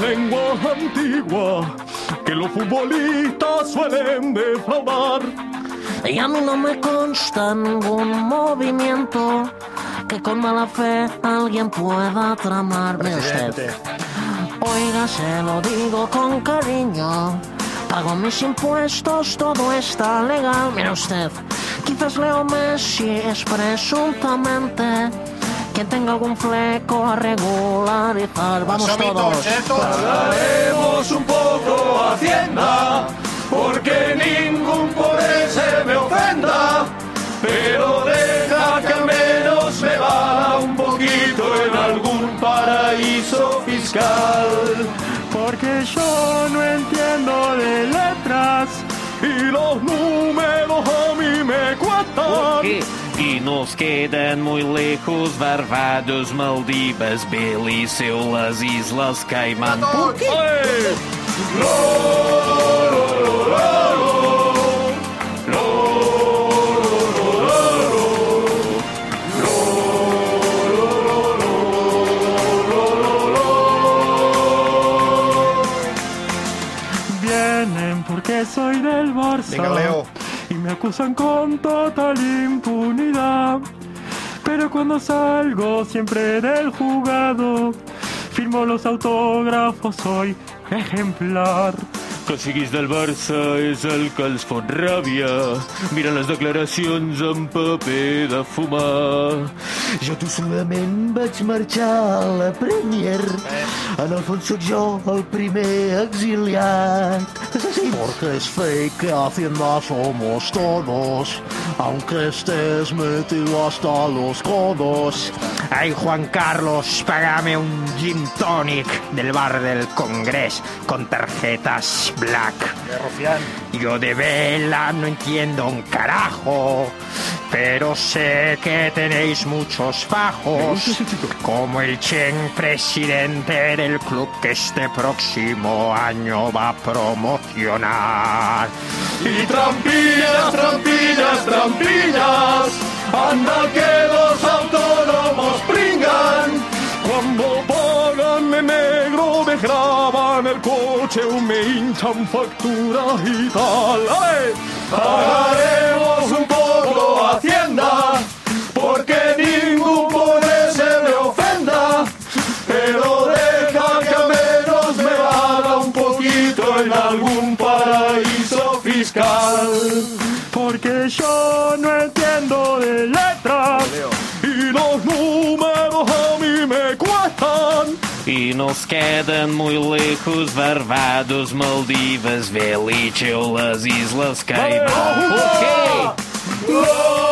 lengua antigua que los futbolistas suelen defraudar. Y a mí no me consta ningún movimiento que con mala fe alguien pueda tramar. Mire usted. Oiga, se lo digo con cariño. Pago mis impuestos, todo está legal. Mire usted, quizás Leo Messi es presuntamente quien tenga algún fleco a regularizar. Vamos todos. Pagaremos un poco a Hacienda, porque ningún pobre se me ofenda. Pero deja que al menos me valga un poquito en algún paraíso fiscal. Porque yo no entiendo de letras y los números a mí me i no els queden muy lejos Barbados, Maldives, Beliceu, les Isles Caimán. Por qué? Lo, lo, lo, soy del Barça. Venga, Leo. Y me acusan con total impunidad. Pero cuando salgo siempre del jugado, firmo los autógrafos, soy ejemplar. Siguis del Barça és el que els fot ràbia. Mira les declaracions en paper de fumar. Jo tossudament vaig marxar a la Premier. En el fons sóc jo el primer exiliat. Porque es fake Hacienda somos todos, aunque estés metido hasta los codos. Ay, Juan Carlos, págame un gin tonic del bar del Congreso con tarjetas black. Yo de vela no entiendo un carajo, pero sé que tenéis muchos fajos, como el Chen, presidente del club que este próximo año va a promocionar. Y trampillas, trampillas, trampillas, anda que los autónomos pringan. Cuando pagan en negro me graban el coche o me hinchan facturas y tal. ¡Ale! Pagaremos un poco Hacienda, porque ningún pobre se me ofenda. Pero deja que al menos me haga un poquito en algún paraíso fiscal. Porque yo no entiendo de letras y los números E não se quedam moilecos varvados, Maldivas, Velice Islas Caimão. O?